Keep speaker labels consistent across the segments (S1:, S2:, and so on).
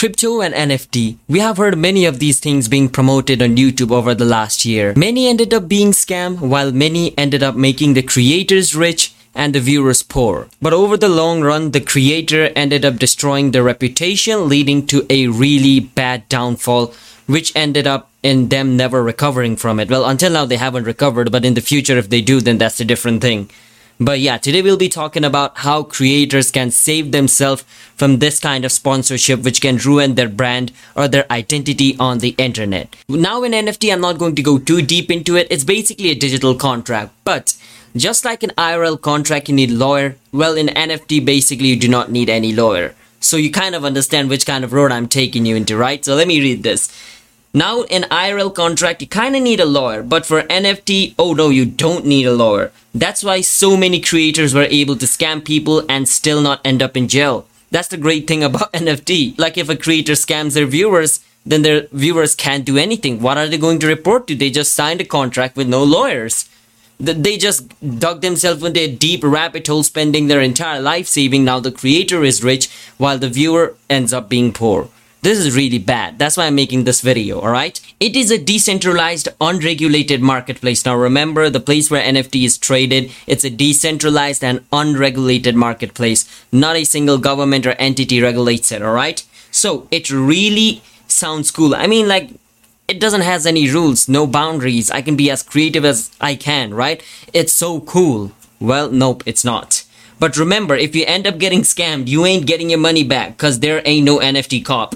S1: Crypto and NFT. We have heard many of these things being promoted on YouTube over the last year. Many ended up being scam, while many ended up making the creators rich and the viewers poor. But over the long run, the creator ended up destroying their reputation, leading to a really bad downfall, which ended up in them never recovering from it. Well, until now they haven't recovered, but in the future, if they do, then that's a different thing. But yeah, today we'll be talking about how creators can save themselves from this kind of sponsorship which can ruin their brand or their identity on the internet. Now in NFT, I'm not going to go too deep into it. It's basically a digital contract, but just like an IRL contract, you need lawyer. Well, in NFT, basically you do not need any lawyer. So you kind of understand which kind of road I'm taking you into, right? So let me read this. Now, in IRL contract, you kind of need a lawyer, but for NFT, oh no, you don't need a lawyer. That's why so many creators were able to scam people and still not end up in jail. That's the great thing about NFT. Like if a creator scams their viewers, then their viewers can't do anything. What are they going to report to? They just signed a contract with no lawyers. They just dug themselves into a deep rabbit hole, spending their entire life saving. Now the creator is rich while the viewer ends up being poor. This is really bad. That's why I'm making this video, alright? It is a decentralized, unregulated marketplace. Now remember, the place where NFT is traded, it's a decentralized and unregulated marketplace. Not a single government or entity regulates it, alright? So, it really sounds cool. I mean, like, it doesn't has any rules, no boundaries. I can be as creative as I can, right? It's so cool. Well, nope, it's not. But remember, if you end up getting scammed, you ain't getting your money back because there ain't no NFT cop.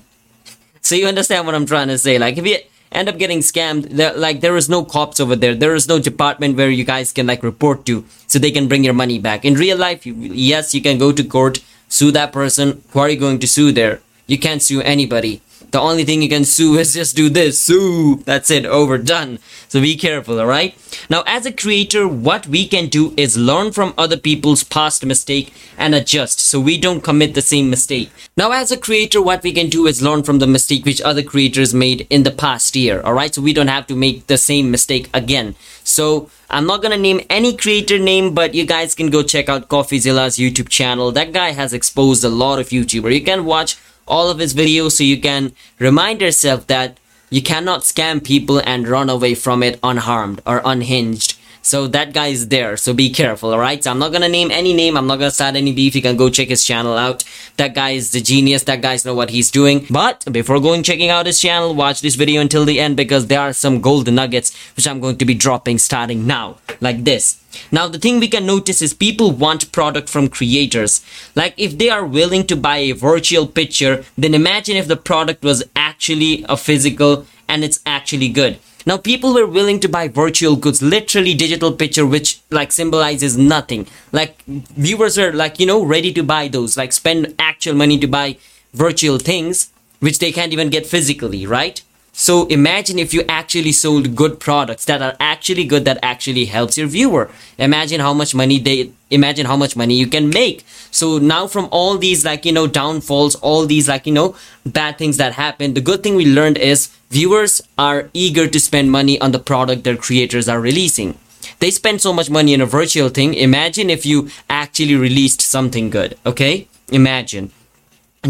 S1: So you understand what I'm trying to say? Like if you end up getting scammed, there, like there is no cops over there. There is no department where you guys can like report to so they can bring your money back. In real life, you, yes, you can go to court, sue that person. Who are you going to sue there? You can't sue anybody. The only thing you can sue is just do this. Sue. That's it. Over. Done. So be careful, alright? Now, as a creator, what we can do is learn from other people's past mistake and adjust so we don't commit the same mistake. Now, as a creator, what we can do is learn from the mistake which other creators made in the past year, alright? So we don't have to make the same mistake again. So, I'm not gonna name any creator name, but you guys can go check out CoffeeZilla's YouTube channel. That guy has exposed a lot of YouTuber. You can watch all of his videos so you can remind yourself that you cannot scam people and run away from it unharmed or unhinged. So that guy is there, so be careful, alright? So I'm not gonna name any name, I'm not gonna start any beef, you can go check his channel out. That guy is the genius, that guy's know what he's doing. But before going checking out his channel, watch this video until the end because there are some golden nuggets which I'm going to be dropping starting now, like this. Now the thing we can notice is people want product from creators. Like if they are willing to buy a virtual picture, then imagine if the product was actually a physical and it's actually good. Now people were willing to buy virtual goods, literally digital picture, which like symbolizes nothing. Like viewers are like, you know, ready to buy those, like spend actual money to buy virtual things, which they can't even get physically, right? So imagine if you actually sold good products that are actually good that actually helps your viewer. Imagine how much money they imagine how much money you can make. So now from all these like you know downfalls, all these like you know bad things that happen, the good thing we learned is viewers are eager to spend money on the product their creators are releasing. They spend so much money in a virtual thing. Imagine if you actually released something good, okay? Imagine.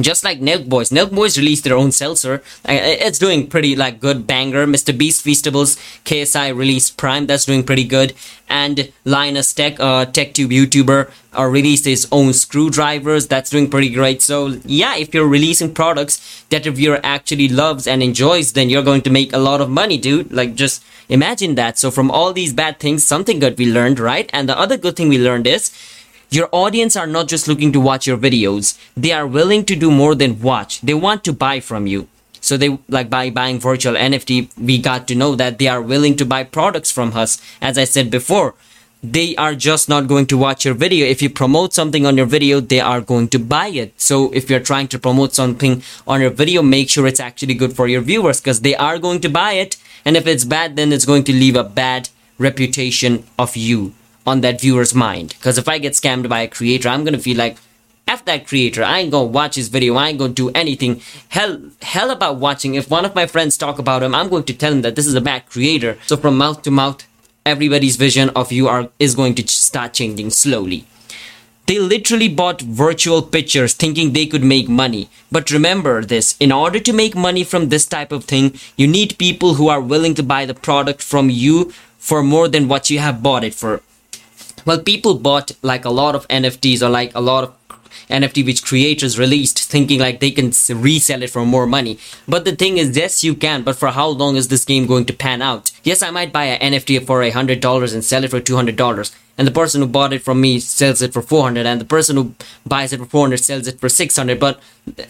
S1: Just like Nelk Boys, Nelk Boys released their own seltzer. It's doing pretty like good banger. Mr. Beast Feastables KSI released Prime. That's doing pretty good. And Linus Tech, uh, TechTube YouTuber, uh, released his own screwdrivers. That's doing pretty great. So yeah, if you're releasing products that a viewer actually loves and enjoys, then you're going to make a lot of money, dude. Like just imagine that. So from all these bad things, something good we learned, right? And the other good thing we learned is your audience are not just looking to watch your videos. They are willing to do more than watch. They want to buy from you. So they like by buying virtual NFT, we got to know that they are willing to buy products from us. As I said before, they are just not going to watch your video. If you promote something on your video, they are going to buy it. So if you're trying to promote something on your video, make sure it's actually good for your viewers because they are going to buy it. And if it's bad, then it's going to leave a bad reputation of you on that viewer's mind. Because if I get scammed by a creator, I'm gonna feel like, F that creator, I ain't gonna watch his video, I ain't gonna do anything. Hell, hell about watching. If one of my friends talk about him, I'm going to tell him that this is a bad creator. So from mouth to mouth, everybody's vision of you are is going to start changing slowly. They literally bought virtual pictures thinking they could make money. But remember this, in order to make money from this type of thing, you need people who are willing to buy the product from you for more than what you have bought it for. Well, people bought like a lot of NFTs or like a lot of NFT which creators released thinking like they can resell it for more money. But the thing is, yes, you can, but for how long is this game going to pan out? Yes, I might buy an NFT for a hundred dollars and sell it for two hundred dollars and the person who bought it from me sells it for 400 and the person who buys it for 400 sells it for 600 but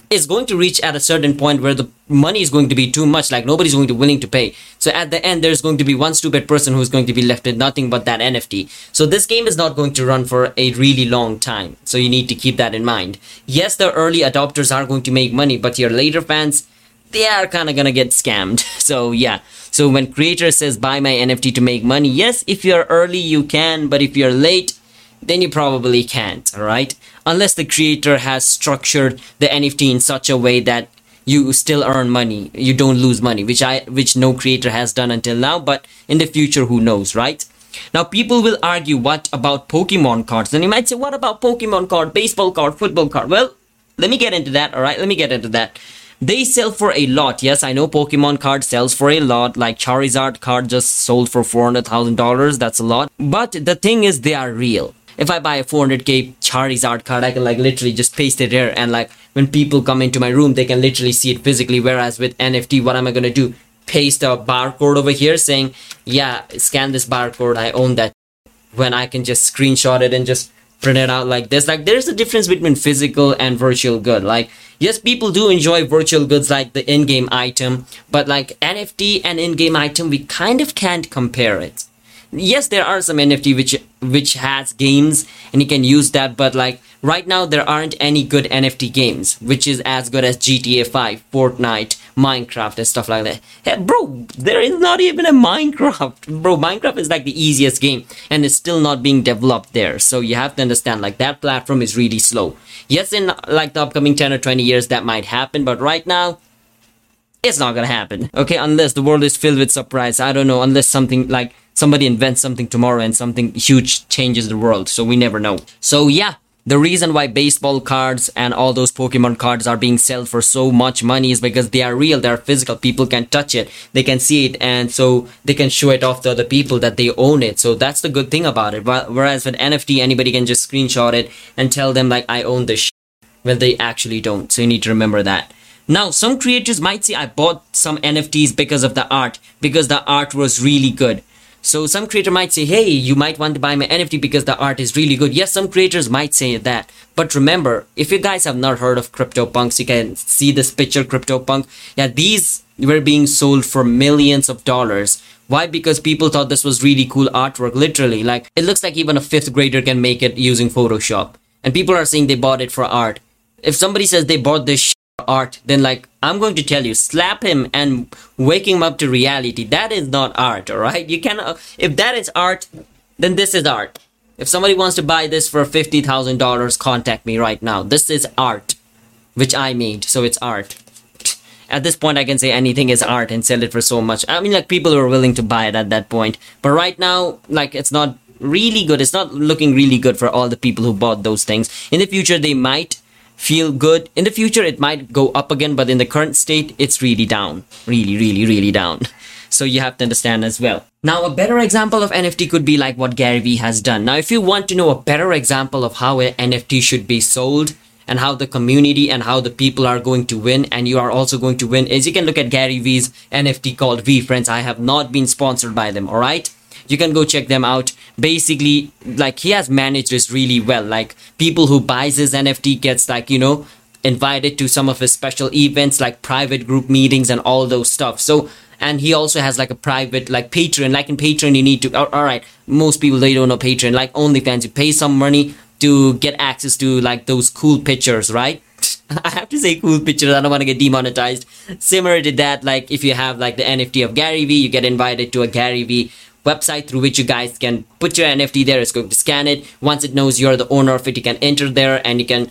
S1: it's going to reach at a certain point where the money is going to be too much like nobody's going to be willing to pay. So at the end there's going to be one stupid person who's going to be left with nothing but that nft so this game is not going to run for a really long time so you need to keep that in mind. Yes the early adopters are going to make money but your later fans they are kind of gonna get scammed. So yeah so when creator says buy my NFT to make money, yes, if you're early, you can, but if you're late, then you probably can't, alright? Unless the creator has structured the NFT in such a way that you still earn money, you don't lose money, which I, which no creator has done until now, but in the future, who knows, right? Now, people will argue, what about Pokemon cards? And you might say, what about Pokemon card, baseball card, football card? Well, let me get into that, alright? Let me get into that. They sell for a lot. Yes, I know Pokemon card sells for a lot. Like Charizard card just sold for $400,000. That's a lot. But the thing is, they are real. If I buy a 400k Charizard card, I can like literally just paste it here and like when people come into my room, they can literally see it physically. Whereas with NFT, what am I gonna do? Paste a barcode over here saying, yeah, scan this barcode. I own that. When I can just screenshot it and just print it out like this. Like there's a difference between physical and virtual good. Like yes, people do enjoy virtual goods like the in-game item, but like NFT and in-game item, we kind of can't compare it. Yes, there are some NFT which which has games and you can use that, but like right now there aren't any good NFT games which is as good as GTA 5, Fortnite, Minecraft and stuff like that. Hey, bro, there is not even a Minecraft. Bro, Minecraft is like the easiest game and it's still not being developed there. So you have to understand like that platform is really slow. Yes, in like the upcoming 10 or 20 years that might happen, but right now it's not gonna happen. Okay, unless the world is filled with surprise. I don't know, unless something like somebody invents something tomorrow and something huge changes the world. So we never know. So yeah, the reason why baseball cards and all those Pokemon cards are being sold for so much money is because they are real, they are physical. People can touch it, they can see it, and so they can show it off to other people that they own it. So that's the good thing about it. Whereas with NFT, anybody can just screenshot it and tell them like I own this. Well, they actually don't. So you need to remember that. Now, some creators might say I bought some NFTs because of the art, because the art was really good. So some creator might say, hey, you might want to buy my NFT because the art is really good. Yes, some creators might say that. But remember, if you guys have not heard of CryptoPunks, you can see this picture, CryptoPunk. Yeah, these were being sold for millions of dollars. Why? Because people thought this was really cool artwork, literally. Like, it looks like even a fifth grader can make it using Photoshop. And people are saying they bought it for art. If somebody says they bought this art, then like I'm going to tell you, slap him and wake him up to reality. That is not art, all right? You can uh, if that is art, then this is art. If somebody wants to buy this for fifty thousand dollars, contact me right now. This is art, which I made, so it's art. At this point, I can say anything is art and sell it for so much. I mean, like people are willing to buy it at that point. But right now, like it's not really good. It's not looking really good for all the people who bought those things. In the future, they might feel good. In the future, it might go up again, but in the current state, it's really down. Really, really, really down. So you have to understand as well. Now, a better example of NFT could be like what Gary Vee has done. Now, if you want to know a better example of how an NFT should be sold, and how the community and how the people are going to win and you are also going to win is you can look at Gary Vee's NFT called VeeFriends. I have not been sponsored by them, alright? You can go check them out. Basically like he has managed this really well. Like people who buys his nft gets like you know invited to some of his special events like private group meetings and all those stuff. So and he also has like a private like patreon. Like in patreon you need to all right most people they don't know patreon. Like onlyfans you pay some money to get access to like those cool pictures right? I have to say cool pictures. I don't want to get demonetized. Similar to that, like if you have like the NFT of Gary Vee, you get invited to a Gary Vee website through which you guys can put your NFT there. It's going to scan it. Once it knows you're the owner of it, you can enter there and you can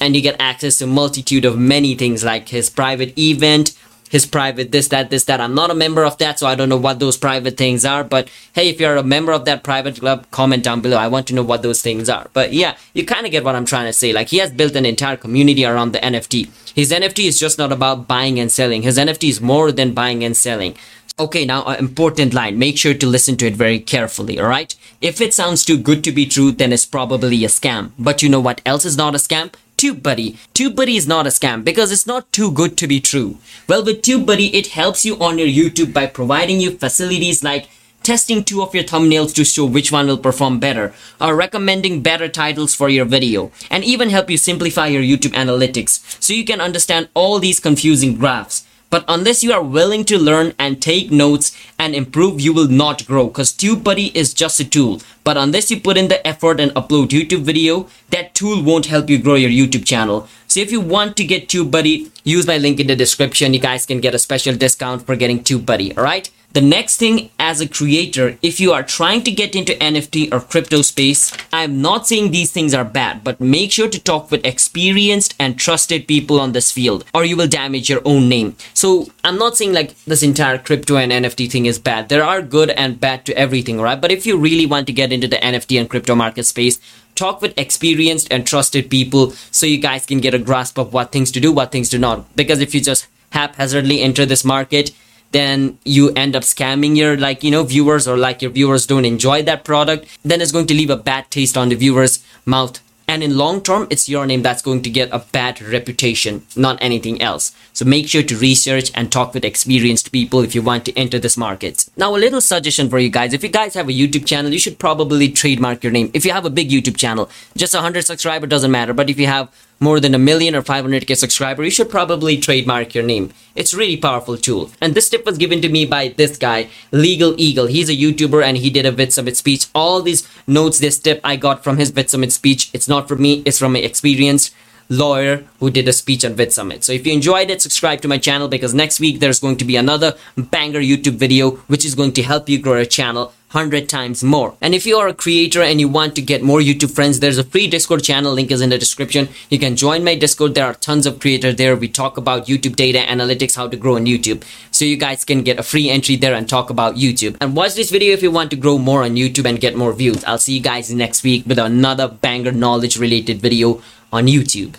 S1: and you get access to multitude of many things like his private event, his private this, that, this, that. I'm not a member of that, so I don't know what those private things are. But hey, if you're a member of that private club, comment down below. I want to know what those things are. But yeah, you kind of get what I'm trying to say. Like he has built an entire community around the NFT. His NFT is just not about buying and selling. His NFT is more than buying and selling. Okay, now an important line. Make sure to listen to it very carefully, alright? If it sounds too good to be true, then it's probably a scam. But you know what else is not a scam? TubeBuddy. TubeBuddy is not a scam because it's not too good to be true. Well, with TubeBuddy, it helps you on your YouTube by providing you facilities like testing two of your thumbnails to show which one will perform better, or recommending better titles for your video, and even help you simplify your YouTube analytics so you can understand all these confusing graphs. But unless you are willing to learn and take notes and improve, you will not grow because TubeBuddy is just a tool. But unless you put in the effort and upload YouTube video, that tool won't help you grow your YouTube channel. So if you want to get TubeBuddy, use my link in the description. You guys can get a special discount for getting TubeBuddy, alright? The next thing as a creator, if you are trying to get into NFT or crypto space, I'm not saying these things are bad, but make sure to talk with experienced and trusted people on this field or you will damage your own name. So I'm not saying like this entire crypto and NFT thing is bad. There are good and bad to everything, right? But if you really want to get into the NFT and crypto market space, talk with experienced and trusted people so you guys can get a grasp of what things to do, what things to not. Because if you just haphazardly enter this market, then you end up scamming your like you know viewers or like your viewers don't enjoy that product then it's going to leave a bad taste on the viewers mouth. And in long term it's your name that's going to get a bad reputation not anything else. So make sure to research and talk with experienced people if you want to enter this market. Now a little suggestion for you guys. If you guys have a youtube channel you should probably trademark your name. If you have a big youtube channel just 100 subscriber doesn't matter but if you have more than a million or 500k subscriber, you should probably trademark your name. It's really powerful tool. And this tip was given to me by this guy, LegalEagle. He's a YouTuber and he did a VidSummit speech. All these notes, this tip I got from his VidSummit speech. It's not from me, it's from an experienced lawyer who did a speech on VidSummit. So if you enjoyed it, subscribe to my channel because next week there's going to be another banger YouTube video which is going to help you grow your channel 100 times more. And if you are a creator and you want to get more YouTube friends, there's a free Discord channel, link is in the description. You can join my Discord. There are tons of creators there. We talk about YouTube data analytics, how to grow on YouTube. So you guys can get a free entry there and talk about YouTube. And watch this video if you want to grow more on YouTube and get more views. I'll see you guys next week with another banger knowledge related video on YouTube.